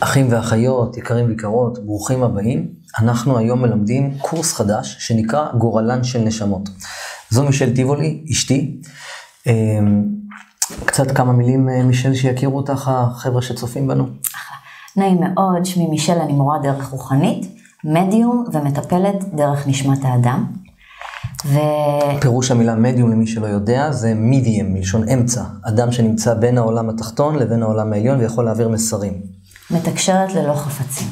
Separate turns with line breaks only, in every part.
אחים ואחיות, יקרים ויקרות, ברוכים הבאים. אנחנו היום מלמדים קורס חדש שנקרא גורלן של נשמות. זו מישל טיבולי, אשתי. אמ, קצת כמה מילים, אה, מישל, שיכירו אותך החבר'ה שצופים בנו.
נעים מאוד, שמי מישל, אני מורה דרך רוחנית, מדיום ומטפלת דרך נשמת האדם. ו...
פירוש המילה מדיום, למי שלא יודע, זה מידיאם, מלשון אמצע. אדם שנמצא בין העולם התחתון לבין העולם העליון ויכול להעביר מסרים.
מתקשרת ללא חפצים.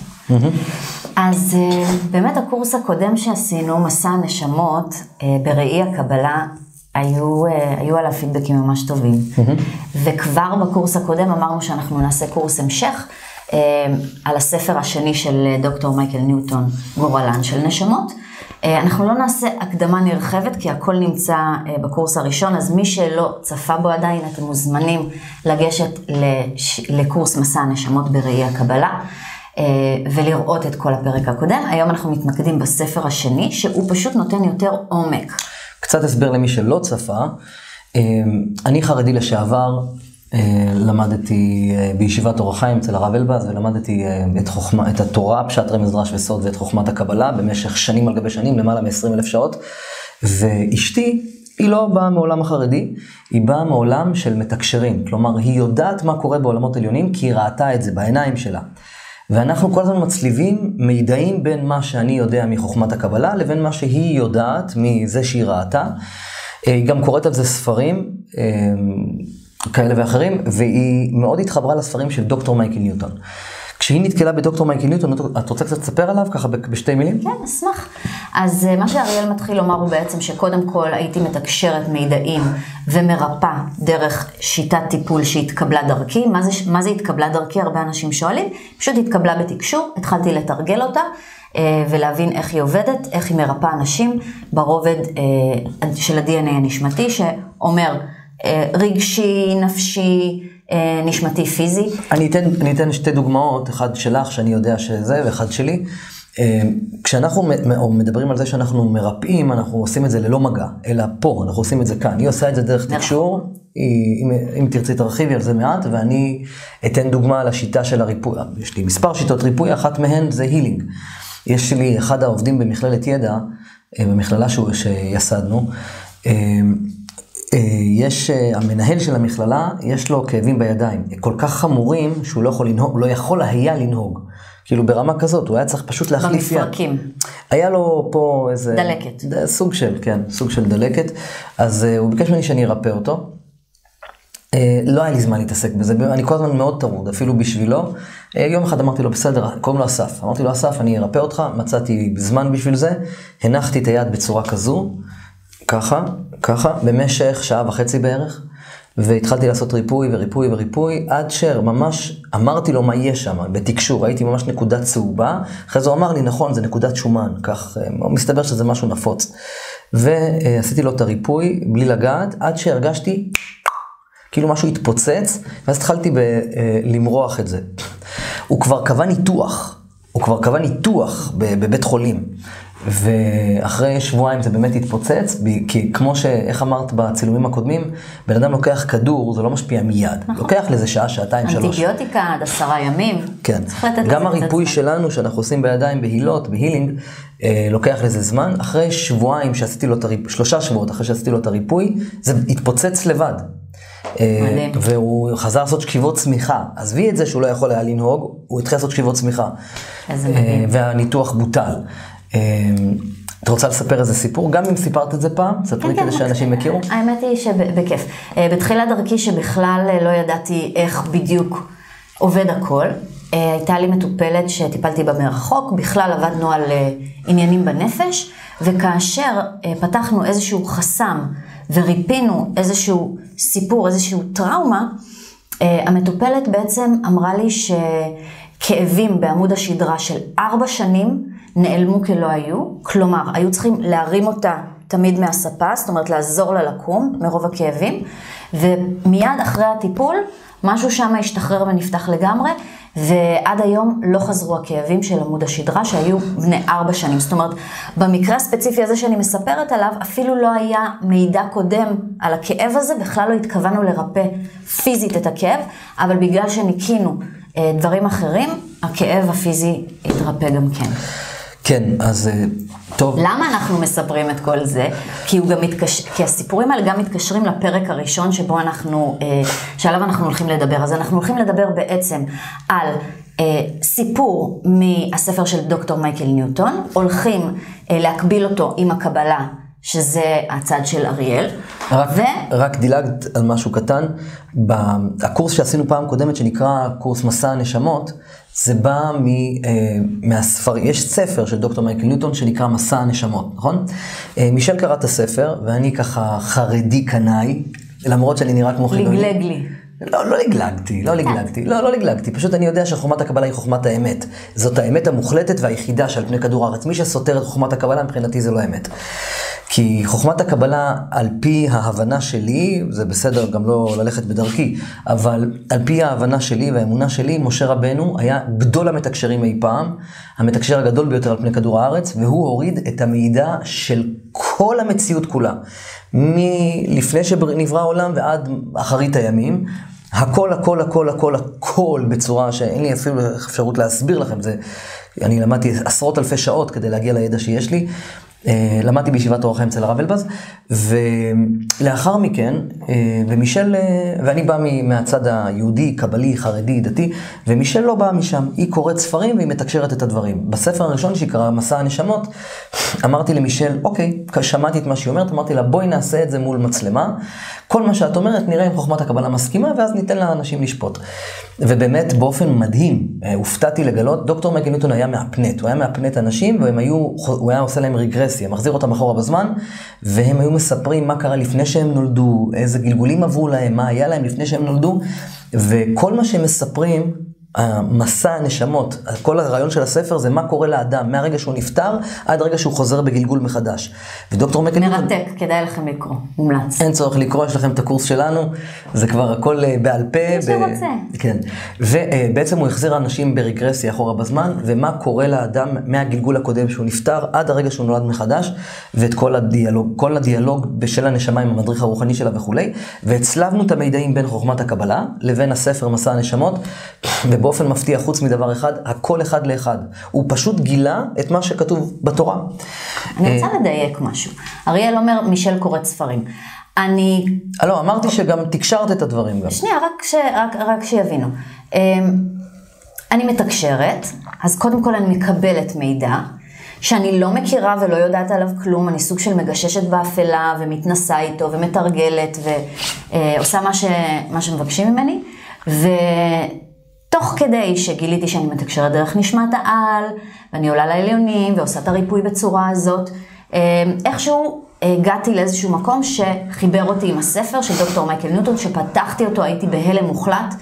אז אה, באמת הקורס הקודם שעשינו, מסע הנשמות, אה, בראי הקבלה, היו, אה, היו עליו פידבקים ממש טובים. וכבר בקורס הקודם אמרנו שאנחנו נעשה קורס המשך על הספר השני של דוקטור מייקל ניוטון, גורלן של נשמות. אנחנו לא נעשה הקדמה נרחבת, כי הכל נמצא בקורס הראשון, אז מי שלא צפה בו עדיין, אתם מוזמנים לגשת לקורס מסע הנשמות בראי הקבלה. ולראות את כל הפרק הקודם. היום אנחנו מתמקדים בספר השני, שהוא פשוט נותן יותר עומק.
קצת הסבר למי שלא צפה. אני חרדי לשעבר, למדתי בישיבת אור החיים אצל הרב אלבז, ולמדתי את, חוכמה, את התורה, פשט רמז דרש וסוד ואת חוכמת הקבלה במשך שנים על גבי שנים, למעלה מ-20 אלף שעות. ואשתי, היא לא באה מעולם החרדי, היא באה מעולם של מתקשרים. כלומר, היא יודעת מה קורה בעולמות עליונים, כי היא ראתה את זה בעיניים שלה. ואנחנו כל הזמן מצליבים מידעים בין מה שאני יודע מחוכמת הקבלה לבין מה שהיא יודעת מזה שהיא ראתה. היא גם קוראת על זה ספרים כאלה ואחרים, והיא מאוד התחברה לספרים של דוקטור מייקל ניוטון. כשהיא נתקלה בדוקטור מייקל ניוטון, את רוצה קצת לספר עליו ככה בשתי מילים?
כן, אשמח. אז מה שאריאל מתחיל לומר הוא בעצם שקודם כל הייתי מתקשרת מידעים ומרפאה דרך שיטת טיפול שהתקבלה דרכי. מה זה, מה זה התקבלה דרכי? הרבה אנשים שואלים. פשוט התקבלה בתקשור, התחלתי לתרגל אותה. ולהבין איך היא עובדת, איך היא מרפאה אנשים ברובד של ה-DNA הנשמתי, שאומר רגשי, נפשי, נשמתי, פיזי.
אני אתן, אני אתן שתי דוגמאות, אחד שלך שאני יודע שזה, ואחד שלי. כשאנחנו מדברים על זה שאנחנו מרפאים, אנחנו עושים את זה ללא מגע, אלא פה, אנחנו עושים את זה כאן. היא עושה את זה דרך תקשור, היא, אם, אם תרצי תרחיבי על זה מעט, ואני אתן דוגמה על השיטה של הריפוי. יש לי מספר שיטות ריפוי, אחת מהן זה הילינג. יש לי אחד העובדים במכללת ידע, במכללה שיסדנו, יש, המנהל של המכללה, יש לו כאבים בידיים, כל כך חמורים שהוא לא יכול לנהוג, לא יכול היה לנהוג. כאילו ברמה כזאת, הוא היה צריך פשוט להחליף יד.
במפרקים.
היה לו פה איזה...
דלקת.
סוג של, כן, סוג של דלקת. אז הוא ביקש ממני שאני ארפא אותו. לא היה לי זמן להתעסק בזה, אני כל הזמן מאוד טרוד, אפילו בשבילו. יום אחד אמרתי לו, בסדר, קוראים לו אסף. אמרתי לו, אסף, אני ארפא אותך, מצאתי זמן בשביל זה, הנחתי את היד בצורה כזו, ככה, ככה, במשך שעה וחצי בערך, והתחלתי לעשות ריפוי וריפוי וריפוי, עד שממש אמרתי לו מה יהיה שם, בתקשור, ראיתי ממש נקודה צהובה, אחרי זה הוא אמר לי, נכון, זה נקודת שומן, כך, מסתבר שזה משהו נפוץ. ועשיתי לו את הריפוי, בלי לגעת, עד שהרגשתי כאילו משהו התפוצץ, ואז התחלתי ב- למרוח את זה. הוא כבר קבע ניתוח, הוא כבר קבע ניתוח בבית חולים. ואחרי שבועיים זה באמת התפוצץ, כי כמו שאיך אמרת בצילומים הקודמים, בן אדם לוקח כדור, זה לא משפיע מיד. נכון. לוקח לזה שעה, שעתיים, שלוש.
אנטיביוטיקה עד עשרה ימים.
כן. גם הריפוי שלנו, שאנחנו עושים בידיים בהילות, בהילינג, אה, לוקח לזה זמן. אחרי שבועיים שעשיתי לו את הריפוי, שלושה שבועות אחרי שעשיתי לו את הריפוי, זה התפוצץ לבד.
מדהים.
והוא חזר לעשות שכיבות צמיחה. עזבי את זה שהוא לא יכול היה לנהוג, הוא התחיל לעשות שכיבות צמיחה.
איזה מדהים.
והניתוח בוטל. את רוצה לספר איזה סיפור? גם אם סיפרת את זה פעם, ספרי
כן,
כדי שאנשים יכירו.
האמת היא שבכיף. בתחילת דרכי שבכלל לא ידעתי איך בדיוק עובד הכל. הייתה לי מטופלת שטיפלתי בה מרחוק, בכלל עבדנו על עניינים בנפש, וכאשר פתחנו איזשהו חסם וריפינו איזשהו סיפור, איזשהו טראומה, המטופלת בעצם אמרה לי שכאבים בעמוד השדרה של ארבע שנים נעלמו כלא היו, כלומר, היו צריכים להרים אותה תמיד מהספה, זאת אומרת לעזור לה לקום מרוב הכאבים, ומיד אחרי הטיפול, משהו שם השתחרר ונפתח לגמרי, ועד היום לא חזרו הכאבים של עמוד השדרה שהיו בני ארבע שנים. זאת אומרת, במקרה הספציפי הזה שאני מספרת עליו, אפילו לא היה מידע קודם על הכאב הזה, בכלל לא התכוונו לרפא פיזית את הכאב, אבל בגלל שניקינו אה, דברים אחרים, הכאב הפיזי יתרפא גם כן.
כן, אז אה, טוב.
למה אנחנו מספרים את כל זה? כי, גם מתקש... כי הסיפורים האלה גם מתקשרים לפרק הראשון שבו אנחנו, אה, שעליו אנחנו הולכים לדבר. אז אנחנו הולכים לדבר בעצם על אה, סיפור מהספר של דוקטור מייקל ניוטון, הולכים להקביל אותו עם הקבלה. שזה הצד של אריאל.
רק, ו... רק דילגת על משהו קטן, הקורס שעשינו פעם קודמת שנקרא קורס מסע הנשמות, זה בא מ, אה, מהספר, יש ספר של דוקטור מייקל ניוטון שנקרא מסע הנשמות, נכון? אה, מישל קרא את הספר, ואני ככה חרדי קנאי, למרות שאני נראה כמו
חילוני. לגלג לי.
לא, לא לגלגתי, לא לגלגתי, לא, לא לגלגתי, פשוט אני יודע שחוכמת הקבלה היא חוכמת האמת. זאת האמת המוחלטת והיחידה שעל פני כדור הארץ. מי שסותר את חוכמת הקבלה, מבחינתי זה לא אמת. כי חוכמת הקבלה, על פי ההבנה שלי, זה בסדר גם לא ללכת בדרכי, אבל על פי ההבנה שלי והאמונה שלי, משה רבנו היה גדול המתקשרים אי פעם, המתקשר הגדול ביותר על פני כדור הארץ, והוא הוריד את המידע של כל המציאות כולה. מלפני שנברא העולם ועד אחרית הימים, הכל, הכל, הכל, הכל, הכל בצורה שאין לי אפילו אפשרות להסביר לכם. זה, אני למדתי עשרות אלפי שעות כדי להגיע לידע שיש לי. אה, למדתי בישיבת אורח אצל הרב אלבז, ולאחר מכן, אה, ומישל, אה, ואני בא מהצד היהודי, קבלי, חרדי, דתי, ומישל לא באה משם. היא קוראת ספרים והיא מתקשרת את הדברים. בספר הראשון שקרא מסע הנשמות, אמרתי למישל, אוקיי, שמעתי את מה שהיא אומרת, אמרתי לה, בואי נעשה את זה מול מצלמה. כל מה שאת אומרת, נראה אם חוכמת הקבלה מסכימה, ואז ניתן לאנשים לשפוט. ובאמת, באופן מדהים, הופתעתי לגלות, דוקטור מגי ניוטון היה מהפנט, הוא היה מהפנט אנשים, והוא היה עושה להם רגרסיה, מחזיר אותם אחורה בזמן, והם היו מספרים מה קרה לפני שהם נולדו, איזה גלגולים עברו להם, מה היה להם לפני שהם נולדו, וכל מה שהם מספרים, המסע הנשמות, כל הרעיון של הספר זה מה קורה לאדם מהרגע שהוא נפטר עד רגע שהוא חוזר בגלגול מחדש.
ודוקטור מקל... מרתק, כדאי לכם לקרוא, מומלץ.
אין צורך לקרוא, יש לכם את הקורס שלנו, זה כבר הכל אה, בעל פה.
מי שרוצה.
כן. ובעצם הוא החזיר אנשים ברגרסיה אחורה בזמן, ומה קורה לאדם מהגלגול הקודם שהוא נפטר עד הרגע שהוא נולד מחדש, ואת כל הדיאלוג, כל הדיאלוג בשל הנשמה עם המדריך הרוחני שלה וכולי, והצלבנו את המידעים בין חוכמת הקבלה לבין הספר מסע הנשמות. ובאופן מפתיע, חוץ מדבר אחד, הכל אחד לאחד. הוא פשוט גילה את מה שכתוב בתורה.
אני רוצה לדייק משהו. אריאל אומר, מישל קוראת ספרים. אני...
לא, אמרתי שגם תקשרת את הדברים גם.
שנייה, רק, ש... רק, רק שיבינו. אמ, אני מתקשרת, אז קודם כל אני מקבלת מידע. שאני לא מכירה ולא יודעת עליו כלום, אני סוג של מגששת באפלה ומתנסה איתו ומתרגלת ועושה מה, ש... מה שמבקשים ממני. ו... תוך כדי שגיליתי שאני מתקשרת דרך נשמת העל, ואני עולה לעליונים ועושה את הריפוי בצורה הזאת, אה, איכשהו הגעתי לאיזשהו מקום שחיבר אותי עם הספר של דוקטור מייקל ניוטון, שפתחתי אותו, הייתי בהלם מוחלט,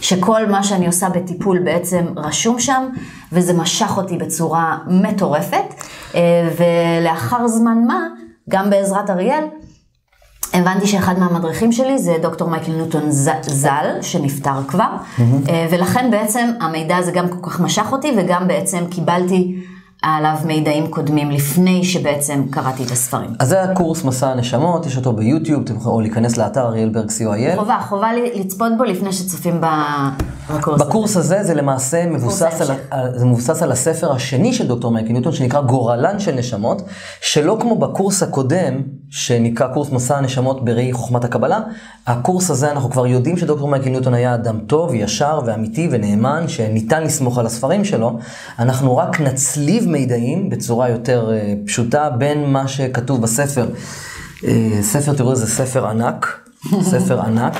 שכל מה שאני עושה בטיפול בעצם רשום שם, וזה משך אותי בצורה מטורפת, אה, ולאחר זמן מה, גם בעזרת אריאל, הבנתי שאחד מהמדריכים שלי זה דוקטור מייקל ניוטון ז"ל, שנפטר כבר, mm-hmm. ולכן בעצם המידע הזה גם כל כך משך אותי, וגם בעצם קיבלתי עליו מידעים קודמים לפני שבעצם קראתי את הספרים.
אז זה הקורס מסע הנשמות, יש אותו ביוטיוב, אתם יכולים להיכנס לאתר אריאל ברג co.il.
חובה, חובה לצפות בו לפני שצופים בקורס
הזה. בקורס הזה זה למעשה מבוסס על, זה מבוסס על הספר השני של דוקטור מייקל ניוטון, שנקרא גורלן של נשמות, שלא כמו בקורס הקודם, שנקרא קורס מסע הנשמות בראי חוכמת הקבלה, הקורס הזה אנחנו כבר יודעים שדוקטור מייקל ניוטון היה אדם טוב, ישר ואמיתי ונאמן, שניתן לסמוך על הספרים שלו, אנחנו רק נצליב מידעים בצורה יותר אה, פשוטה בין מה שכתוב בספר. אה, ספר, תראו איזה ספר ענק, ספר ענק.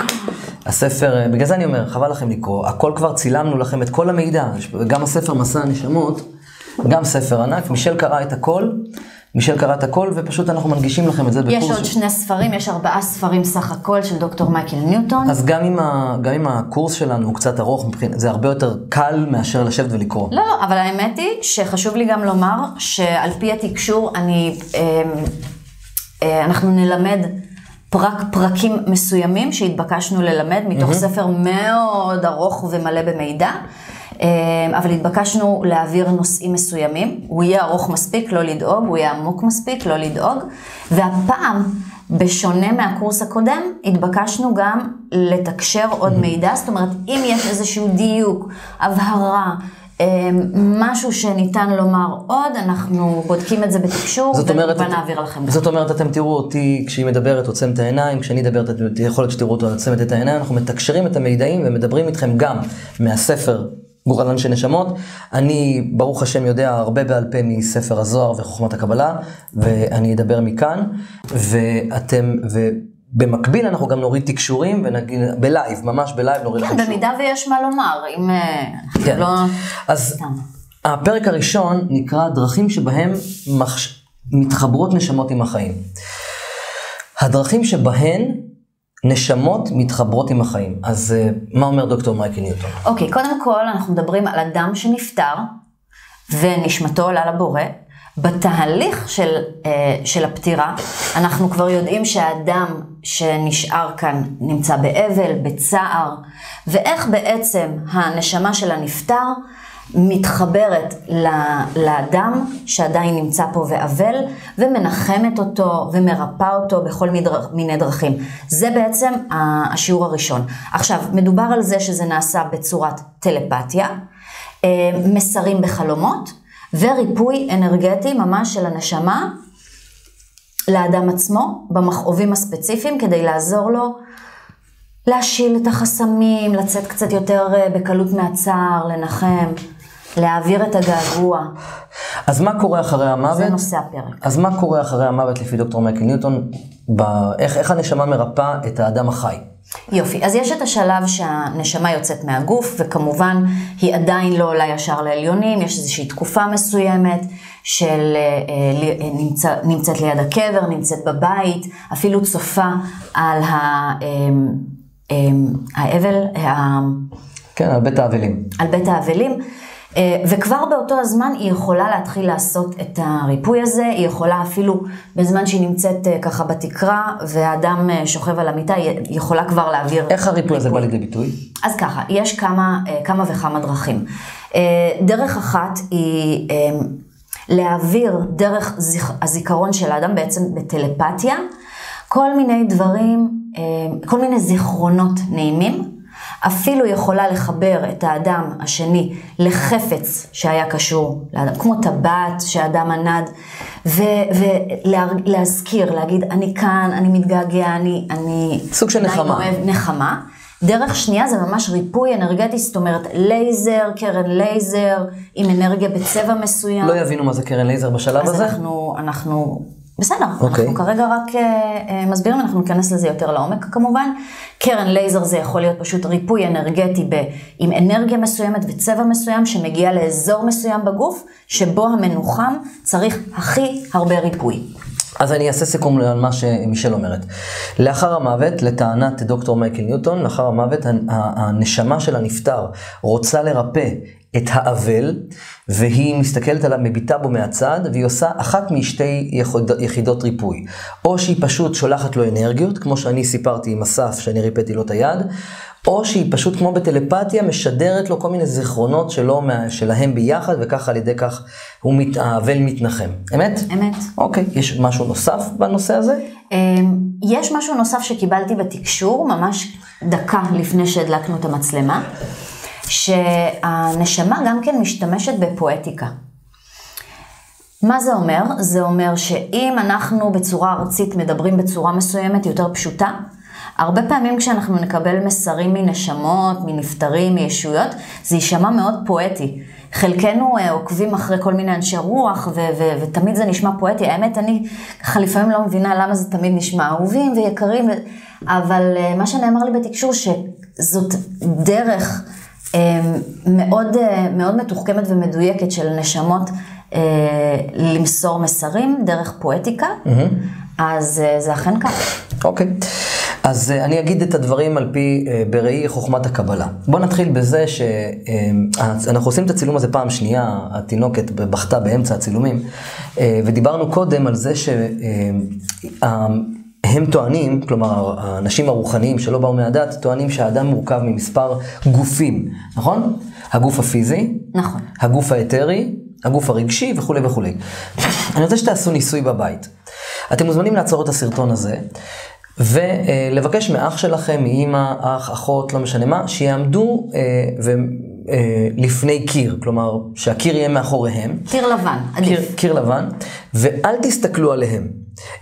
הספר, אה, בגלל זה אני אומר, חבל לכם לקרוא, הכל כבר צילמנו לכם את כל המידע, גם הספר מסע הנשמות, גם ספר ענק, מישל קרא את הכל. מישל קרא את הכל, ופשוט אנחנו מנגישים לכם את זה
בקורס. יש עוד שני ספרים, יש ארבעה ספרים סך הכל של דוקטור מייקל ניוטון.
אז גם אם, ה, גם אם הקורס שלנו הוא קצת ארוך, זה הרבה יותר קל מאשר לשבת ולקרוא.
לא, לא, אבל האמת היא שחשוב לי גם לומר שעל פי התקשור, אני, אה, אה, אנחנו נלמד פרק, פרקים מסוימים שהתבקשנו ללמד, מתוך mm-hmm. ספר מאוד ארוך ומלא במידע. אמ, אבל התבקשנו להעביר נושאים מסוימים. הוא יהיה ארוך מספיק, לא לדאוג, הוא יהיה עמוק מספיק, לא לדאוג. והפעם, בשונה מהקורס הקודם, התבקשנו גם לתקשר עוד מידע, זאת אומרת, אם יש איזשהו דיוק, הבהרה, אה, משהו שניתן לומר עוד, אנחנו בודקים את זה בתקשור, וכמובן
את-
נעביר לכם.
זאת אומרת, אתם תראו אותי כשהיא מדברת עוצמת את העיניים, כשאני מדברת, אתם- יכול להיות שתראו אותו עוצמת את העיניים, אנחנו מתקשרים את המידעים ומדברים איתכם גם מהספר גורלן של נשמות. אני, ברוך השם, יודע הרבה בעל פה מספר הזוהר וחוכמת הקבלה, ואני אדבר מכאן, ואתם, ובמקביל אנחנו גם נוריד תקשורים, ונגיד, בלייב, ממש בלייב נוריד
כן,
שיעור.
במידה ויש מה לומר, אם אה,
כן.
לא...
אז. הפרק הראשון נקרא דרכים שבהם מחש... מתחברות נשמות עם החיים. הדרכים שבהן נשמות מתחברות עם החיים. אז אה, מה אומר דוקטור מייקל ניוטון?
אוקיי, קודם כל אנחנו מדברים על אדם שנפטר ונשמתו עולה לבורא. בתהליך של, אה, של הפטירה, אנחנו כבר יודעים שהאדם שנשאר כאן נמצא באבל, בצער, ואיך בעצם הנשמה של הנפטר מתחברת לאדם שעדיין נמצא פה ואבל, ומנחמת אותו ומרפאה אותו בכל מיני דרכים. זה בעצם השיעור הראשון. עכשיו, מדובר על זה שזה נעשה בצורת טלפתיה, אה, מסרים בחלומות, וריפוי אנרגטי ממש של הנשמה לאדם עצמו, במכאובים הספציפיים, כדי לעזור לו להשיל את החסמים, לצאת קצת יותר אה, בקלות מהצער, לנחם, להעביר את הגעגוע.
אז מה קורה אחרי המוות?
זה נושא הפרק.
אז מה קורה אחרי המוות לפי דוקטור מייקל ניוטון? ב... איך, איך הנשמה מרפאה את האדם החי?
יופי, אז יש את השלב שהנשמה יוצאת מהגוף, וכמובן היא עדיין לא עולה ישר לעליונים, יש איזושהי תקופה מסוימת של אה, אה, נמצא, נמצאת ליד הקבר, נמצאת בבית, אפילו צופה על ה, אה, אה, האבל, ה-
כן, על בית האבלים.
על בית האבלים, וכבר באותו הזמן היא יכולה להתחיל לעשות את הריפוי הזה, היא יכולה אפילו בזמן שהיא נמצאת אה, ככה בתקרה והאדם אה, שוכב על המיטה, היא יכולה כבר להעביר
איך הריפוי הזה בא לידי ביטוי?
אז ככה, יש כמה, אה, כמה וכמה דרכים. אה, דרך אחת היא אה, להעביר דרך זיכ- הזיכרון של האדם, בעצם בטלפתיה, כל מיני דברים, אה, כל מיני זיכרונות נעימים. אפילו יכולה לחבר את האדם השני לחפץ שהיה קשור לאדם, כמו טבעת שהאדם ענד, ולהזכיר, להגיד, אני כאן, אני מתגעגע, אני... אני
סוג של נחמה.
אוהב נחמה. דרך שנייה זה ממש ריפוי אנרגטי, זאת אומרת לייזר, קרן לייזר, עם אנרגיה בצבע מסוים.
לא יבינו מה זה קרן לייזר בשלב
אז
הזה?
אנחנו, אנחנו, בסדר,
אוקיי.
אנחנו כרגע רק אה, אה, מסבירים, אנחנו ניכנס לזה יותר לעומק כמובן. קרן לייזר זה יכול להיות פשוט ריפוי אנרגטי ב, עם אנרגיה מסוימת וצבע מסוים שמגיע לאזור מסוים בגוף, שבו המנוחם צריך הכי הרבה ריפוי.
אז אני אעשה סיכום על מה שמישל אומרת. לאחר המוות, לטענת דוקטור מייקל ניוטון, לאחר המוות הנשמה של הנפטר רוצה לרפא את האבל, והיא מסתכלת עליו, מביטה בו מהצד, והיא עושה אחת משתי יחידות ריפוי. או שהיא פשוט שולחת לו אנרגיות, כמו שאני סיפרתי עם אסף, שאני ריפאתי לו את היד, או שהיא פשוט כמו בטלפתיה משדרת לו כל מיני זיכרונות שלו, שלהם ביחד, וככה על ידי כך הוא מת, האבל מתנחם. אמת?
אמת.
אוקיי, יש משהו נוסף בנושא הזה?
אמ, יש משהו נוסף שקיבלתי בתקשור, ממש דקה לפני שהדלקנו את המצלמה, שהנשמה גם כן משתמשת בפואטיקה. מה זה אומר? זה אומר שאם אנחנו בצורה ארצית מדברים בצורה מסוימת יותר פשוטה, הרבה פעמים כשאנחנו נקבל מסרים מנשמות, מנפטרים, מישויות, זה יישמע מאוד פואטי. חלקנו אה, עוקבים אחרי כל מיני אנשי רוח, ו- ו- ותמיד זה נשמע פואטי. האמת, אני ככה לפעמים לא מבינה למה זה תמיד נשמע אהובים ויקרים, אבל אה, מה שנאמר לי בתקשור, שזאת דרך אה, מאוד, מאוד מתוחכמת ומדויקת של נשמות למסור מסרים דרך פואטיקה, אז אה, זה אכן כך.
אוקיי. אז אה, אני אגיד את הדברים על פי, אה, בראי חוכמת הקבלה. בואו נתחיל בזה שאנחנו עושים את הצילום הזה פעם שנייה, התינוקת בכתה באמצע הצילומים, אה, ודיברנו קודם על זה שהם טוענים, כלומר האנשים הרוחניים שלא באו מהדת, טוענים שהאדם מורכב ממספר גופים, נכון? הגוף הפיזי,
נכון.
הגוף האתרי, הגוף הרגשי וכולי וכולי. אני רוצה שתעשו ניסוי בבית. אתם מוזמנים לעצור את הסרטון הזה, ולבקש מאח שלכם, מאמא, אח, אחות, לא משנה מה, שיעמדו אה, ו, אה, לפני קיר, כלומר, שהקיר יהיה מאחוריהם.
קיר לבן, עדיף.
קיר, קיר לבן, ואל תסתכלו עליהם,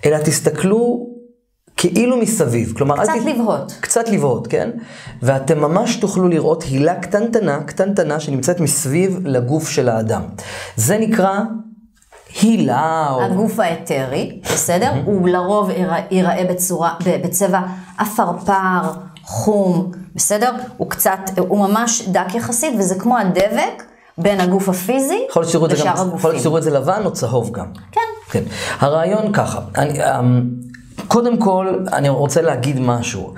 אלא תסתכלו כאילו מסביב. כלומר,
קצת
ת...
לבהות.
קצת לבהות, כן? ואתם ממש תוכלו לראות הילה קטנטנה, קטנטנה, שנמצאת מסביב לגוף של האדם. זה נקרא הילה, או...
הגוף האתרי, בסדר? הוא לרוב יירא- ייראה בצורה, בצבע עפרפר, חום, בסדר? הוא קצת, הוא ממש דק יחסית, וזה כמו הדבק בין הגוף הפיזי לשאר
גם, יכול
הגופים.
להיות שתראו את זה לבן או צהוב גם.
כן.
כן. הרעיון ככה, אני, אמ, קודם כל, אני רוצה להגיד משהו.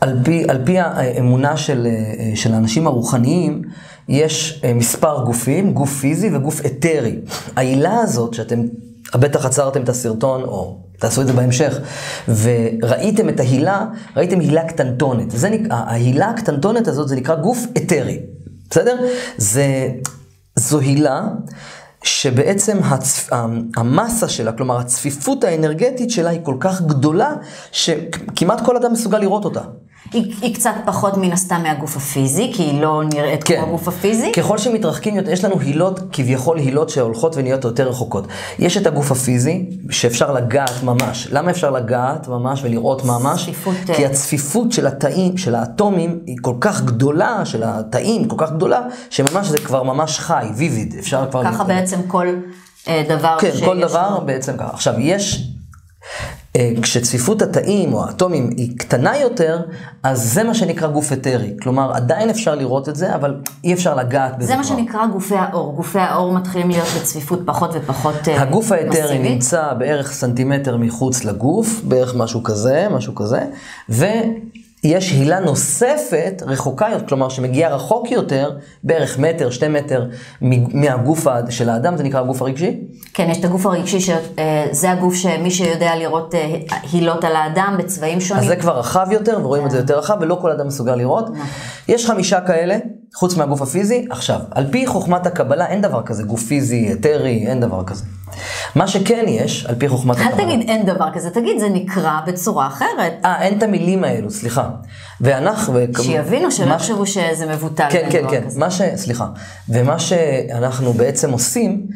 על פי, על פי האמונה של, אה, של האנשים הרוחניים, יש אה, מספר גופים, גוף פיזי וגוף אתרי. העילה הזאת, שאתם בטח עצרתם את הסרטון, או תעשו את זה בהמשך, וראיתם את ההילה, ראיתם הילה קטנטונת. זה, נק- ההילה הקטנטונת הזאת, זה נקרא גוף אתרי, בסדר? זה, זו הילה שבעצם הצ... המסה שלה, כלומר הצפיפות האנרגטית שלה היא כל כך גדולה, שכמעט כל אדם מסוגל לראות אותה.
היא, היא קצת פחות מן הסתם מהגוף הפיזי, כי היא לא נראית כמו הגוף הפיזי.
ככל שמתרחקים יש לנו הילות, כביכול הילות שהולכות ונהיות יותר רחוקות. יש את הגוף הפיזי, שאפשר לגעת ממש. למה אפשר לגעת ממש ולראות ממש?
צפיפות,
כי
אה.
הצפיפות של התאים, של האטומים, היא כל כך גדולה, של התאים כל כך גדולה, שממש זה כבר ממש חי, ויביד. אפשר כבר...
ככה בעצם כל אה, דבר
כן,
שיש
כל דבר
לו.
בעצם ככה. עכשיו, יש, כשצפיפות התאים או האטומים היא קטנה יותר, אז זה מה שנקרא גוף אתרי. כלומר, עדיין אפשר לראות את זה, אבל אי אפשר לגעת בזה
זה מה. שנקרא גופי האור. גופי האור מתחילים להיות בצפיפות פחות ופחות אה,
הגוף האתרי. נמצא בערך סנטימטר מחוץ לגוף, בערך משהו כזה, משהו כזה, ויש הילה נוספת, רחוקה יותר, כלומר שמגיעה רחוק יותר, בערך מטר, שתי מטר מהגוף של האדם, זה נקרא הגוף הרגשי.
כן, יש את הגוף הרגשי, שזה הגוף שמי שיודע לראות אה, הילות על האדם בצבעים שונים.
אז זה כבר רחב יותר, ורואים את זה יותר רחב, ולא כל אדם מסוגל לראות. יש חמישה כאלה, חוץ מהגוף הפיזי. עכשיו, על פי חוכמת הקבלה, אין דבר כזה, גוף פיזי, אתרי, אין דבר כזה. מה שכן יש, על פי חוכמת
אל
הקבלה...
תגיד אין דבר כזה, תגיד זה נקרא בצורה אחרת.
אה, אין את המילים האלו, סליחה. ואנחנו...
שיבינו, שלא יחשבו שזה מבוטל.
כן, כן, כן.
כזה.
מה ש... סליחה. ומה שאנחנו בעצם עושים,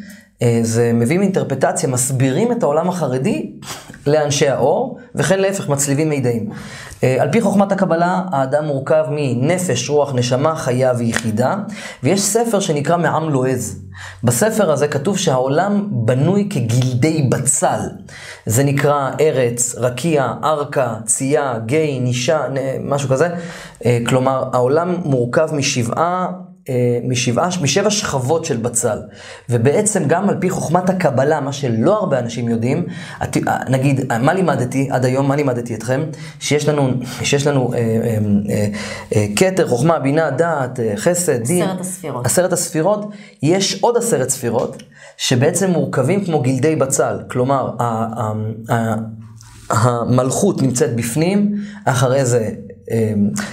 זה מביאים אינטרפטציה, מסבירים את העולם החרדי לאנשי האור, וכן להפך, מצליבים מידעים. אה, על פי חוכמת הקבלה, האדם מורכב מנפש, רוח, נשמה, חיה ויחידה, ויש ספר שנקרא מעם לועז. בספר הזה כתוב שהעולם בנוי כגלדי בצל. זה נקרא ארץ, רקיע, ארכה, צייה, גיא, נישה, משהו כזה. אה, כלומר, העולם מורכב משבעה... אה, משבעה, משבע שכבות של בצל. ובעצם גם על פי חוכמת הקבלה, מה שלא הרבה אנשים יודעים, את- אה, נגיד, אה, מה לימדתי עד היום, מה לימדתי אתכם? שיש לנו, שיש לנו אה, אה, אה, אה, כתר, חוכמה, בינה, דעת, אה, חסד, דין.
עשרת הספירות.
עשרת הספירות, יש עוד עשרת ספירות, שבעצם מורכבים כמו גלדי בצל. כלומר, ה- ה- ה- המלכות נמצאת בפנים, אחרי זה,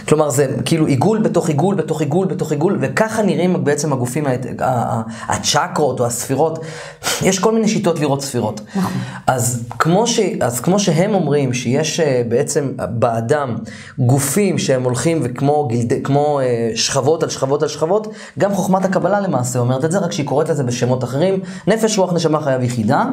כלומר זה כאילו עיגול בתוך עיגול בתוך עיגול בתוך עיגול, וככה נראים בעצם הגופים, הצ'קרות או הספירות. יש כל מיני שיטות לראות ספירות. אז כמו, ש, אז כמו שהם אומרים שיש אה, בעצם באדם גופים שהם הולכים וכמו גלדי, כמו אה, שכבות על שכבות על שכבות, גם חוכמת הקבלה למעשה אומרת את זה, רק שהיא קוראת לזה בשמות אחרים. נפש, רוח, נשמה, חיה ויחידה.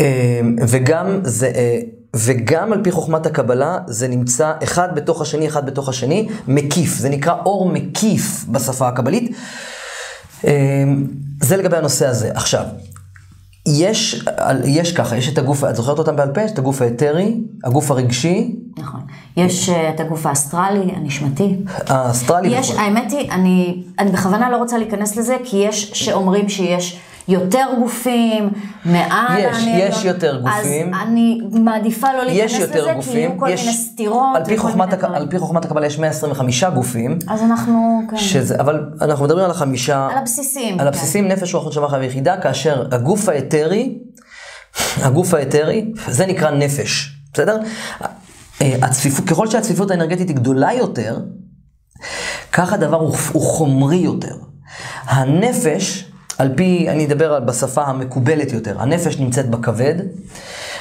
אה, וגם זה, אה, וגם על פי חוכמת הקבלה, זה נמצא אחד בתוך השני, אחד בתוך השני, מקיף. זה נקרא אור מקיף בשפה הקבלית. אה, זה לגבי הנושא הזה. עכשיו, יש, יש ככה, יש את הגוף, את זוכרת אותם בעל פה? יש את הגוף האתרי, הגוף הרגשי,
נכון. יש אה, את הגוף האסטרלי, הנשמתי.
האסטרלי
יש,
וכו'.
האמת היא, אני, אני בכוונה לא רוצה להיכנס לזה, כי יש שאומרים שיש יותר גופים, מעל
יש. יש יותר גופים.
אז אני מעדיפה לא להיכנס לזה, כי
גופים,
יהיו כל
יש,
מיני סתירות
על פי, חוכמת, הק-. על פי חוכמת הקבלה יש 125 גופים,
אז אנחנו, כן,
שזה, אבל אנחנו מדברים על החמישה,
על הבסיסים.
על
כן.
הבסיסים נפש, רוח, נשמה, חיה ויחידה, כאשר הגוף האתרי, הגוף האתרי, זה נקרא נפש, בסדר? אה, הצפיפות, ככל שהצפיפות האנרגטית היא גדולה יותר, כך הדבר הוא, הוא חומרי יותר. הנפש, על פי, אני אדבר בשפה המקובלת יותר, הנפש נמצאת בכבד,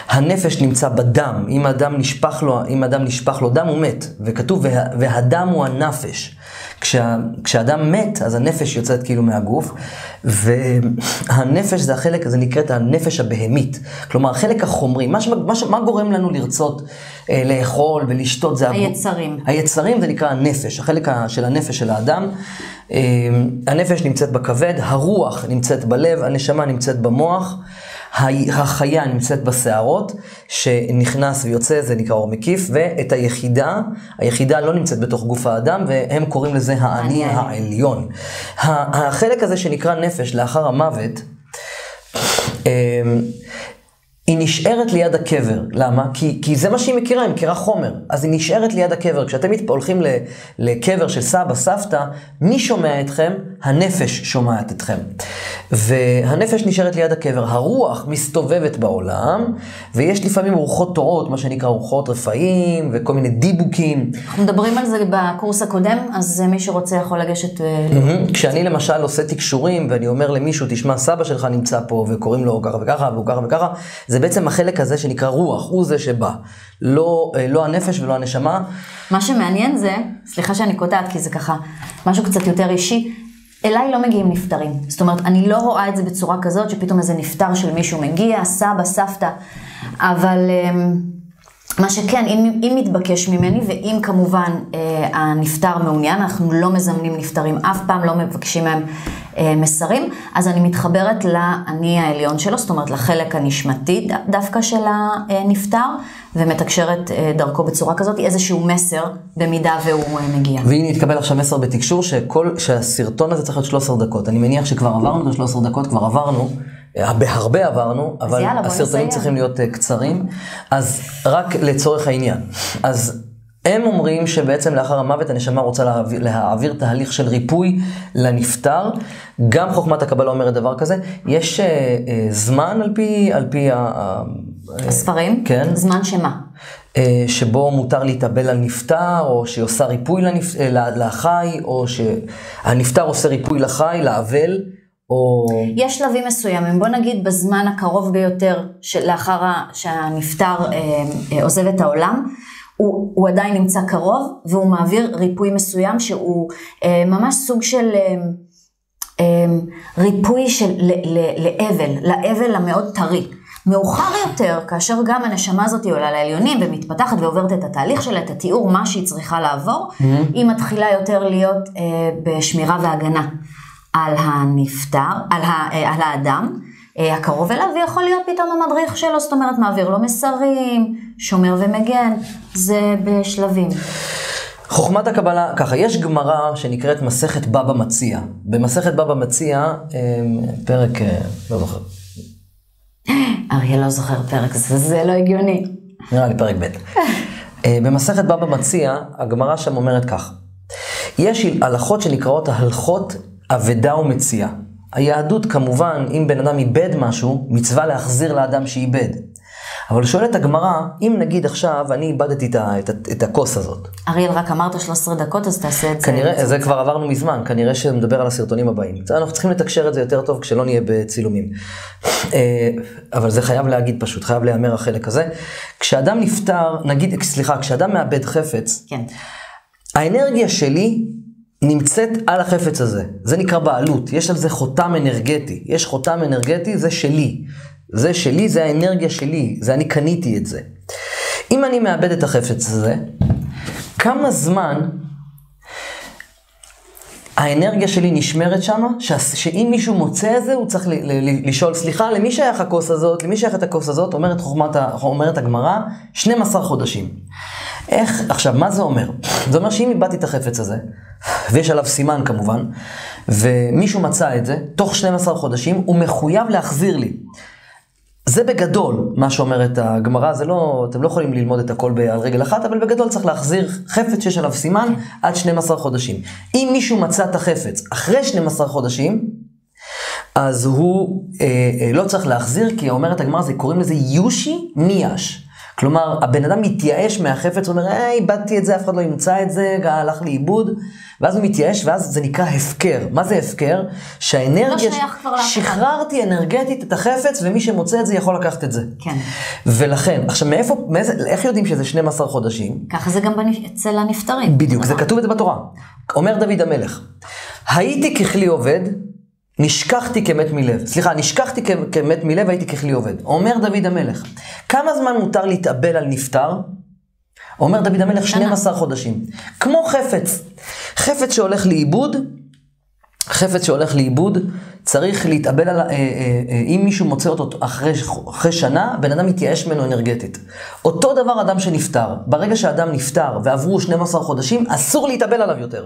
הנפש נמצא בדם, אם אדם נשפך לו, אם אדם נשפך לו דם הוא מת, וכתוב וה, והדם הוא הנפש. כשה, כשאדם מת, אז הנפש יוצאת כאילו מהגוף, והנפש זה החלק, זה נקראת הנפש הבהמית. כלומר, החלק החומרי, מה, מה, מה גורם לנו לרצות אה, לאכול ולשתות זה...
היצרים.
היצרים זה נקרא הנפש, החלק של הנפש של האדם. אה, הנפש נמצאת בכבד, הרוח נמצאת בלב, הנשמה נמצאת במוח. החיה נמצאת בשערות, שנכנס ויוצא, זה נקרא אור מקיף, ואת היחידה, היחידה לא נמצאת בתוך גוף האדם, והם קוראים לזה האני העליון. החלק הזה שנקרא נפש לאחר המוות, אמ, היא נשארת ליד הקבר. למה? כי, כי זה מה שהיא מכירה, היא מכירה חומר. אז היא נשארת ליד הקבר. כשאתם הולכים לקבר של סבא, סבתא, מי שומע אתכם? הנפש שומעת אתכם. והנפש נשארת ליד הקבר. הרוח מסתובבת בעולם, ויש לפעמים רוחות טועות, מה שנקרא רוחות רפאים, וכל מיני דיבוקים.
אנחנו מדברים על זה בקורס הקודם, אז מי שרוצה יכול לגשת...
Mm-hmm. כשאני למשל עושה תקשורים, ואני אומר למישהו, תשמע, סבא שלך נמצא פה, וקוראים לו ככה וככה, והוא ככה וככה, זה בעצם החלק הזה שנקרא רוח, הוא זה שבא. לא, אה, לא הנפש ולא הנשמה.
מה שמעניין זה, סליחה שאני קוטעת, כי זה ככה משהו קצת יותר אישי, אליי לא מגיעים נפטרים. זאת אומרת, אני לא רואה את זה בצורה כזאת, שפתאום איזה נפטר של מישהו מגיע, סבא, סבתא, אבל... מה שכן, אם, אם מתבקש ממני, ואם כמובן אה, הנפטר מעוניין, אנחנו לא מזמנים נפטרים, אף פעם לא מבקשים מהם אה, מסרים, אז אני מתחברת לאני העליון שלו, זאת אומרת לחלק הנשמתי דווקא של הנפטר, ומתקשרת אה, דרכו בצורה כזאת, איזשהו מסר, במידה והוא אה, מגיע.
והנה התקבל עכשיו מסר בתקשור, שכל, שהסרטון הזה צריך להיות 13 דקות. אני מניח שכבר עברנו את ה-13 דקות, כבר עברנו. בהרבה עברנו, אבל יאללה, הסרטונים צריכים להיות uh, קצרים, אז רק לצורך העניין. אז הם אומרים שבעצם לאחר המוות הנשמה רוצה להעביר, להעביר תהליך של ריפוי לנפטר. גם חוכמת הקבלה אומרת דבר כזה. יש uh, uh, זמן על פי, על פי ה...
הספרים?
כן.
זמן שמה?
שבו מותר להתאבל על נפטר, או שהיא עושה ריפוי לנפ... לחי, או שהנפטר עושה ריפוי לחי, לאבל. או...
יש שלבים מסוימים, בוא נגיד בזמן הקרוב ביותר לאחר שהנפטר אה, אה, עוזב את העולם, הוא, הוא עדיין נמצא קרוב והוא מעביר ריפוי מסוים שהוא אה, ממש סוג של אה, אה, ריפוי של לאבל, לאבל המאוד טרי. מאוחר יותר, כאשר גם הנשמה הזאת עולה לעליונים ומתפתחת ועוברת את התהליך שלה, את התיאור, מה שהיא צריכה לעבור, mm-hmm. היא מתחילה יותר להיות אה, בשמירה והגנה. על הנפטר, על, ה, אה, על האדם אה, הקרוב אליו, ויכול להיות פתאום המדריך שלו, זאת אומרת, מעביר לו מסרים, שומר ומגן, זה בשלבים.
חוכמת הקבלה, ככה, יש גמרא שנקראת מסכת בבא מציע. במסכת בבא מציע, אה, פרק, לא זוכר.
אריה לא זוכר פרק, זה, זה לא הגיוני.
נראה לי פרק ב'. במסכת בבא מציע, הגמרא שם אומרת כך, יש הלכות שנקראות ההלכות אבדה ומציאה. היהדות כמובן, אם בן אדם איבד משהו, מצווה להחזיר לאדם שאיבד. אבל שואלת הגמרא, אם נגיד עכשיו אני איבדתי את, את, את הכוס הזאת.
אריאל, רק אמרת 13 דקות, אז תעשה את
זה. כנראה, זה כבר עברנו מזמן, כנראה שנדבר על הסרטונים הבאים. אנחנו צריכים לתקשר את זה יותר טוב כשלא נהיה בצילומים. אה, אבל זה חייב להגיד פשוט, חייב להיאמר החלק הזה. כשאדם נפטר, נגיד, סליחה, כשאדם מאבד חפץ,
כן.
האנרגיה שלי נמצאת על החפץ הזה. זה נקרא בעלות, יש על זה חותם אנרגטי. יש חותם אנרגטי, זה שלי. זה שלי, זה האנרגיה שלי, זה אני קניתי את זה. אם אני מאבד את החפץ הזה, כמה זמן האנרגיה שלי נשמרת שם, שאם מישהו מוצא את זה, הוא צריך לשאול, סליחה, למי שייך הכוס הזאת? למי שייך את הכוס הזאת? אומרת, חוכמת, אומרת הגמרא, 12 חודשים. איך, עכשיו, מה זה אומר? זה אומר שאם איבדתי את החפץ הזה, ויש עליו סימן כמובן, ומישהו מצא את זה, תוך 12 חודשים, הוא מחויב להחזיר לי. זה בגדול מה שאומרת הגמרא, זה לא, אתם לא יכולים ללמוד את הכל על רגל אחת, אבל בגדול צריך להחזיר חפץ שיש עליו סימן עד 12 חודשים. אם מישהו מצא את החפץ אחרי 12 חודשים, אז הוא אה, אה, לא צריך להחזיר, כי אומרת הגמרא, קוראים לזה יושי מיאש. כלומר, הבן אדם מתייאש מהחפץ, הוא אומר, אה, איבדתי את זה, אף אחד לא ימצא את זה, הלך לאיבוד, ואז הוא מתייאש, ואז זה נקרא הפקר. מה זה הפקר? שהאנרגיה...
לא שייך כבר.
שחררתי אנרגטית את החפץ, ומי שמוצא את זה יכול לקחת את זה.
כן.
ולכן, עכשיו מאיפה, מאיזה, איך יודעים שזה 12 חודשים?
ככה זה גם אצל הנפטרים.
בדיוק, זה. כתוב את זה בתורה. אומר דוד המלך, הייתי ככלי עובד, נשכחתי כמת מלב. סליחה, נשכחתי כ- כמת מלב, הייתי ככלי עובד. אומר דוד המלך, כמה זמן מותר להתאבל על נפטר? אומר דוד המלך, 12 חודשים. כמו חפץ. חפץ שהולך לאיבוד, חפץ שהולך לאיבוד, צריך להתאבל על... אה, אה, אה, אם מישהו מוצא אותו אחרי, אחרי שנה, בן אדם מתייאש ממנו אנרגטית. אותו דבר אדם שנפטר. ברגע שאדם נפטר ועברו 12 חודשים, אסור להתאבל עליו יותר.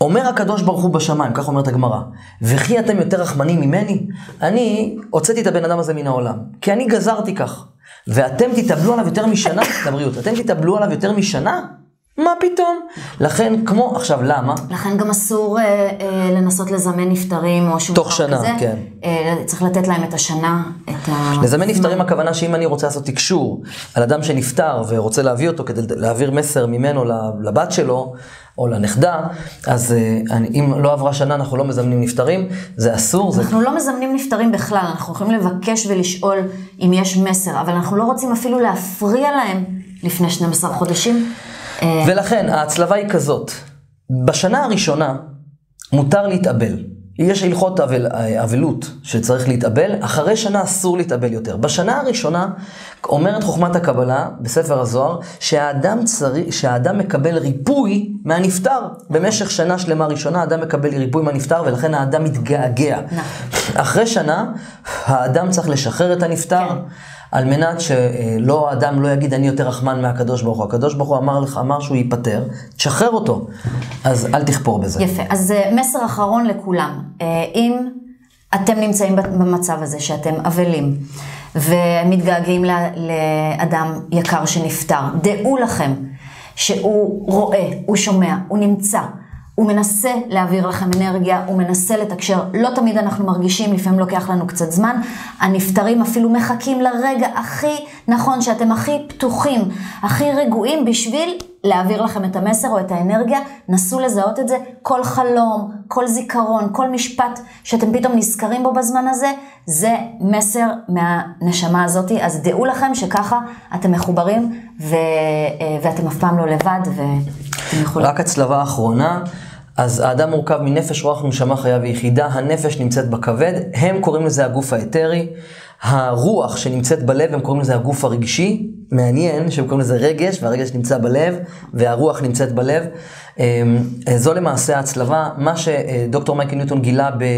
אומר הקדוש ברוך הוא בשמיים, כך אומרת הגמרא, וכי אתם יותר רחמנים ממני? אני הוצאתי את הבן אדם הזה מן העולם, כי אני גזרתי כך. ואתם תתאבלו עליו יותר משנה, לבריאות, אתם תתאבלו עליו יותר משנה? מה פתאום? לכן, כמו, עכשיו, למה?
לכן גם אסור אה, אה, לנסות לזמן נפטרים או שום
תוך
דבר
שנה,
כזה.
כן.
אה, צריך לתת להם את השנה, את ה...
לזמן נפטרים הכוונה שאם אני רוצה לעשות תקשור על אדם שנפטר ורוצה להביא אותו כדי להעביר מסר ממנו לבת שלו או לנכדה, אז אה, אני, אם לא עברה שנה אנחנו לא מזמנים נפטרים, זה אסור, זה
אנחנו לא מזמנים נפטרים בכלל, אנחנו יכולים לבקש ולשאול אם יש מסר, אבל אנחנו לא רוצים אפילו להפריע להם לפני 12 חודשים. אה,
ולכן ההצלבה היא כזאת, בשנה הראשונה מותר להתאבל. יש הלכות אבל, אבלות שצריך להתאבל, אחרי שנה אסור להתאבל יותר. בשנה הראשונה אומרת חוכמת הקבלה בספר הזוהר שהאדם, צריך, שהאדם מקבל ריפוי מהנפטר. במשך שנה שלמה ראשונה האדם מקבל ריפוי מהנפטר ולכן האדם מתגעגע. אחרי שנה האדם צריך לשחרר את הנפטר.
כן.
על מנת שלא, האדם לא יגיד אני יותר רחמן מהקדוש ברוך הוא. הקדוש ברוך הוא אמר לך, אמר שהוא ייפטר, תשחרר אותו. אז אל תכפור בזה.
יפה, אז אה, מסר אחרון לכולם. אה, אם אתם נמצאים במצב הזה שאתם אבלים ומתגעגעים לאדם יקר שנפטר, דעו לכם שהוא רואה, הוא שומע, הוא נמצא. הוא מנסה להעביר לכם אנרגיה, הוא מנסה לתקשר, לא תמיד אנחנו מרגישים, לפעמים לוקח לנו קצת זמן. הנפטרים אפילו מחכים לרגע הכי נכון, שאתם הכי פתוחים, הכי רגועים בשביל להעביר לכם את המסר או את האנרגיה. נסו לזהות את זה, כל חלום, כל זיכרון, כל משפט שאתם פתאום נזכרים בו בזמן הזה, זה מסר מהנשמה הזאתי. אז דעו לכם שככה אתם מחוברים ו... ואתם אף פעם לא לבד יכולים...
רק הצלבה אחרונה, אז האדם מורכב מנפש, רוח, נשמה, חיה ויחידה, הנפש נמצאת בכבד, הם קוראים לזה הגוף האתרי, הרוח שנמצאת בלב, הם קוראים לזה הגוף הרגשי, מעניין שהם קוראים לזה רגש, והרגש נמצא בלב, והרוח נמצאת בלב. אמ, זו למעשה ההצלבה, מה שדוקטור מייקל ניוטון גילה ב, אה,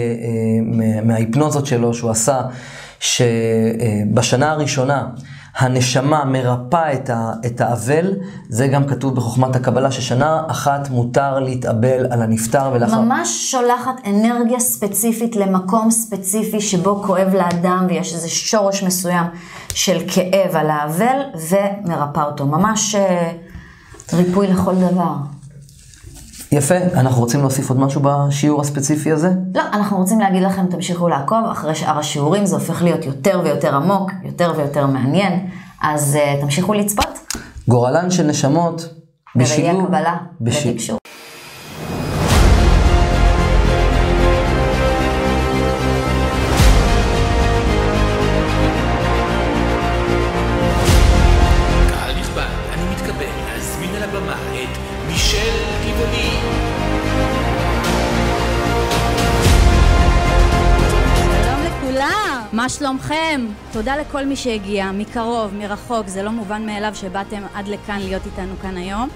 מההיפנוזות שלו, שהוא עשה, שבשנה הראשונה, הנשמה מרפאה את, ה, את האבל, זה גם כתוב בחוכמת הקבלה, ששנה אחת מותר להתאבל על הנפטר ולאחר...
ממש שולחת אנרגיה ספציפית למקום ספציפי שבו כואב לאדם ויש איזה שורש מסוים של כאב על האבל ומרפאה אותו. ממש אה, ריפוי לכל דבר.
יפה, אנחנו רוצים להוסיף עוד משהו בשיעור הספציפי הזה?
לא, אנחנו רוצים להגיד לכם, תמשיכו לעקוב אחרי שאר השיעורים, זה הופך להיות יותר ויותר עמוק, יותר ויותר מעניין, אז uh, תמשיכו לצפות.
גורלן של נשמות
בראי הקבלה
בשיעור.
ותקשור.
שלומכם? תודה לכל מי שהגיע, מקרוב, מרחוק, זה לא מובן מאליו שבאתם עד לכאן להיות איתנו כאן היום.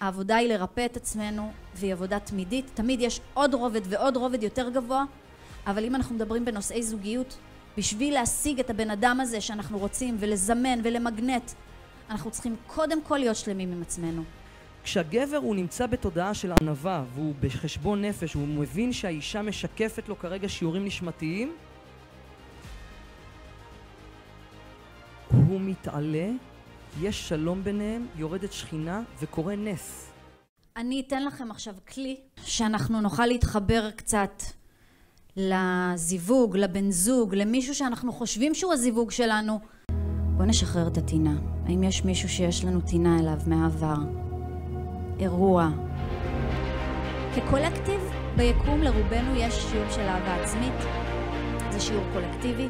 העבודה היא לרפא את עצמנו, והיא עבודה תמידית. תמיד יש עוד רובד ועוד רובד יותר גבוה, אבל אם אנחנו מדברים בנושאי זוגיות, בשביל להשיג את הבן אדם הזה שאנחנו רוצים ולזמן ולמגנט, אנחנו צריכים קודם כל להיות שלמים עם עצמנו.
כשהגבר הוא נמצא בתודעה של ענווה והוא בחשבון נפש, הוא מבין שהאישה משקפת לו כרגע שיעורים נשמתיים, הוא מתעלה, יש שלום ביניהם, יורדת שכינה וקורה נס.
אני אתן לכם עכשיו כלי שאנחנו נוכל להתחבר קצת לזיווג, לבן זוג, למישהו שאנחנו חושבים שהוא הזיווג שלנו. בואו נשחרר את הטינה. האם יש מישהו שיש לנו טינה אליו מהעבר? אירוע. כקולקטיב ביקום לרובנו יש שיעור של אהבה עצמית, זה שיעור קולקטיבי,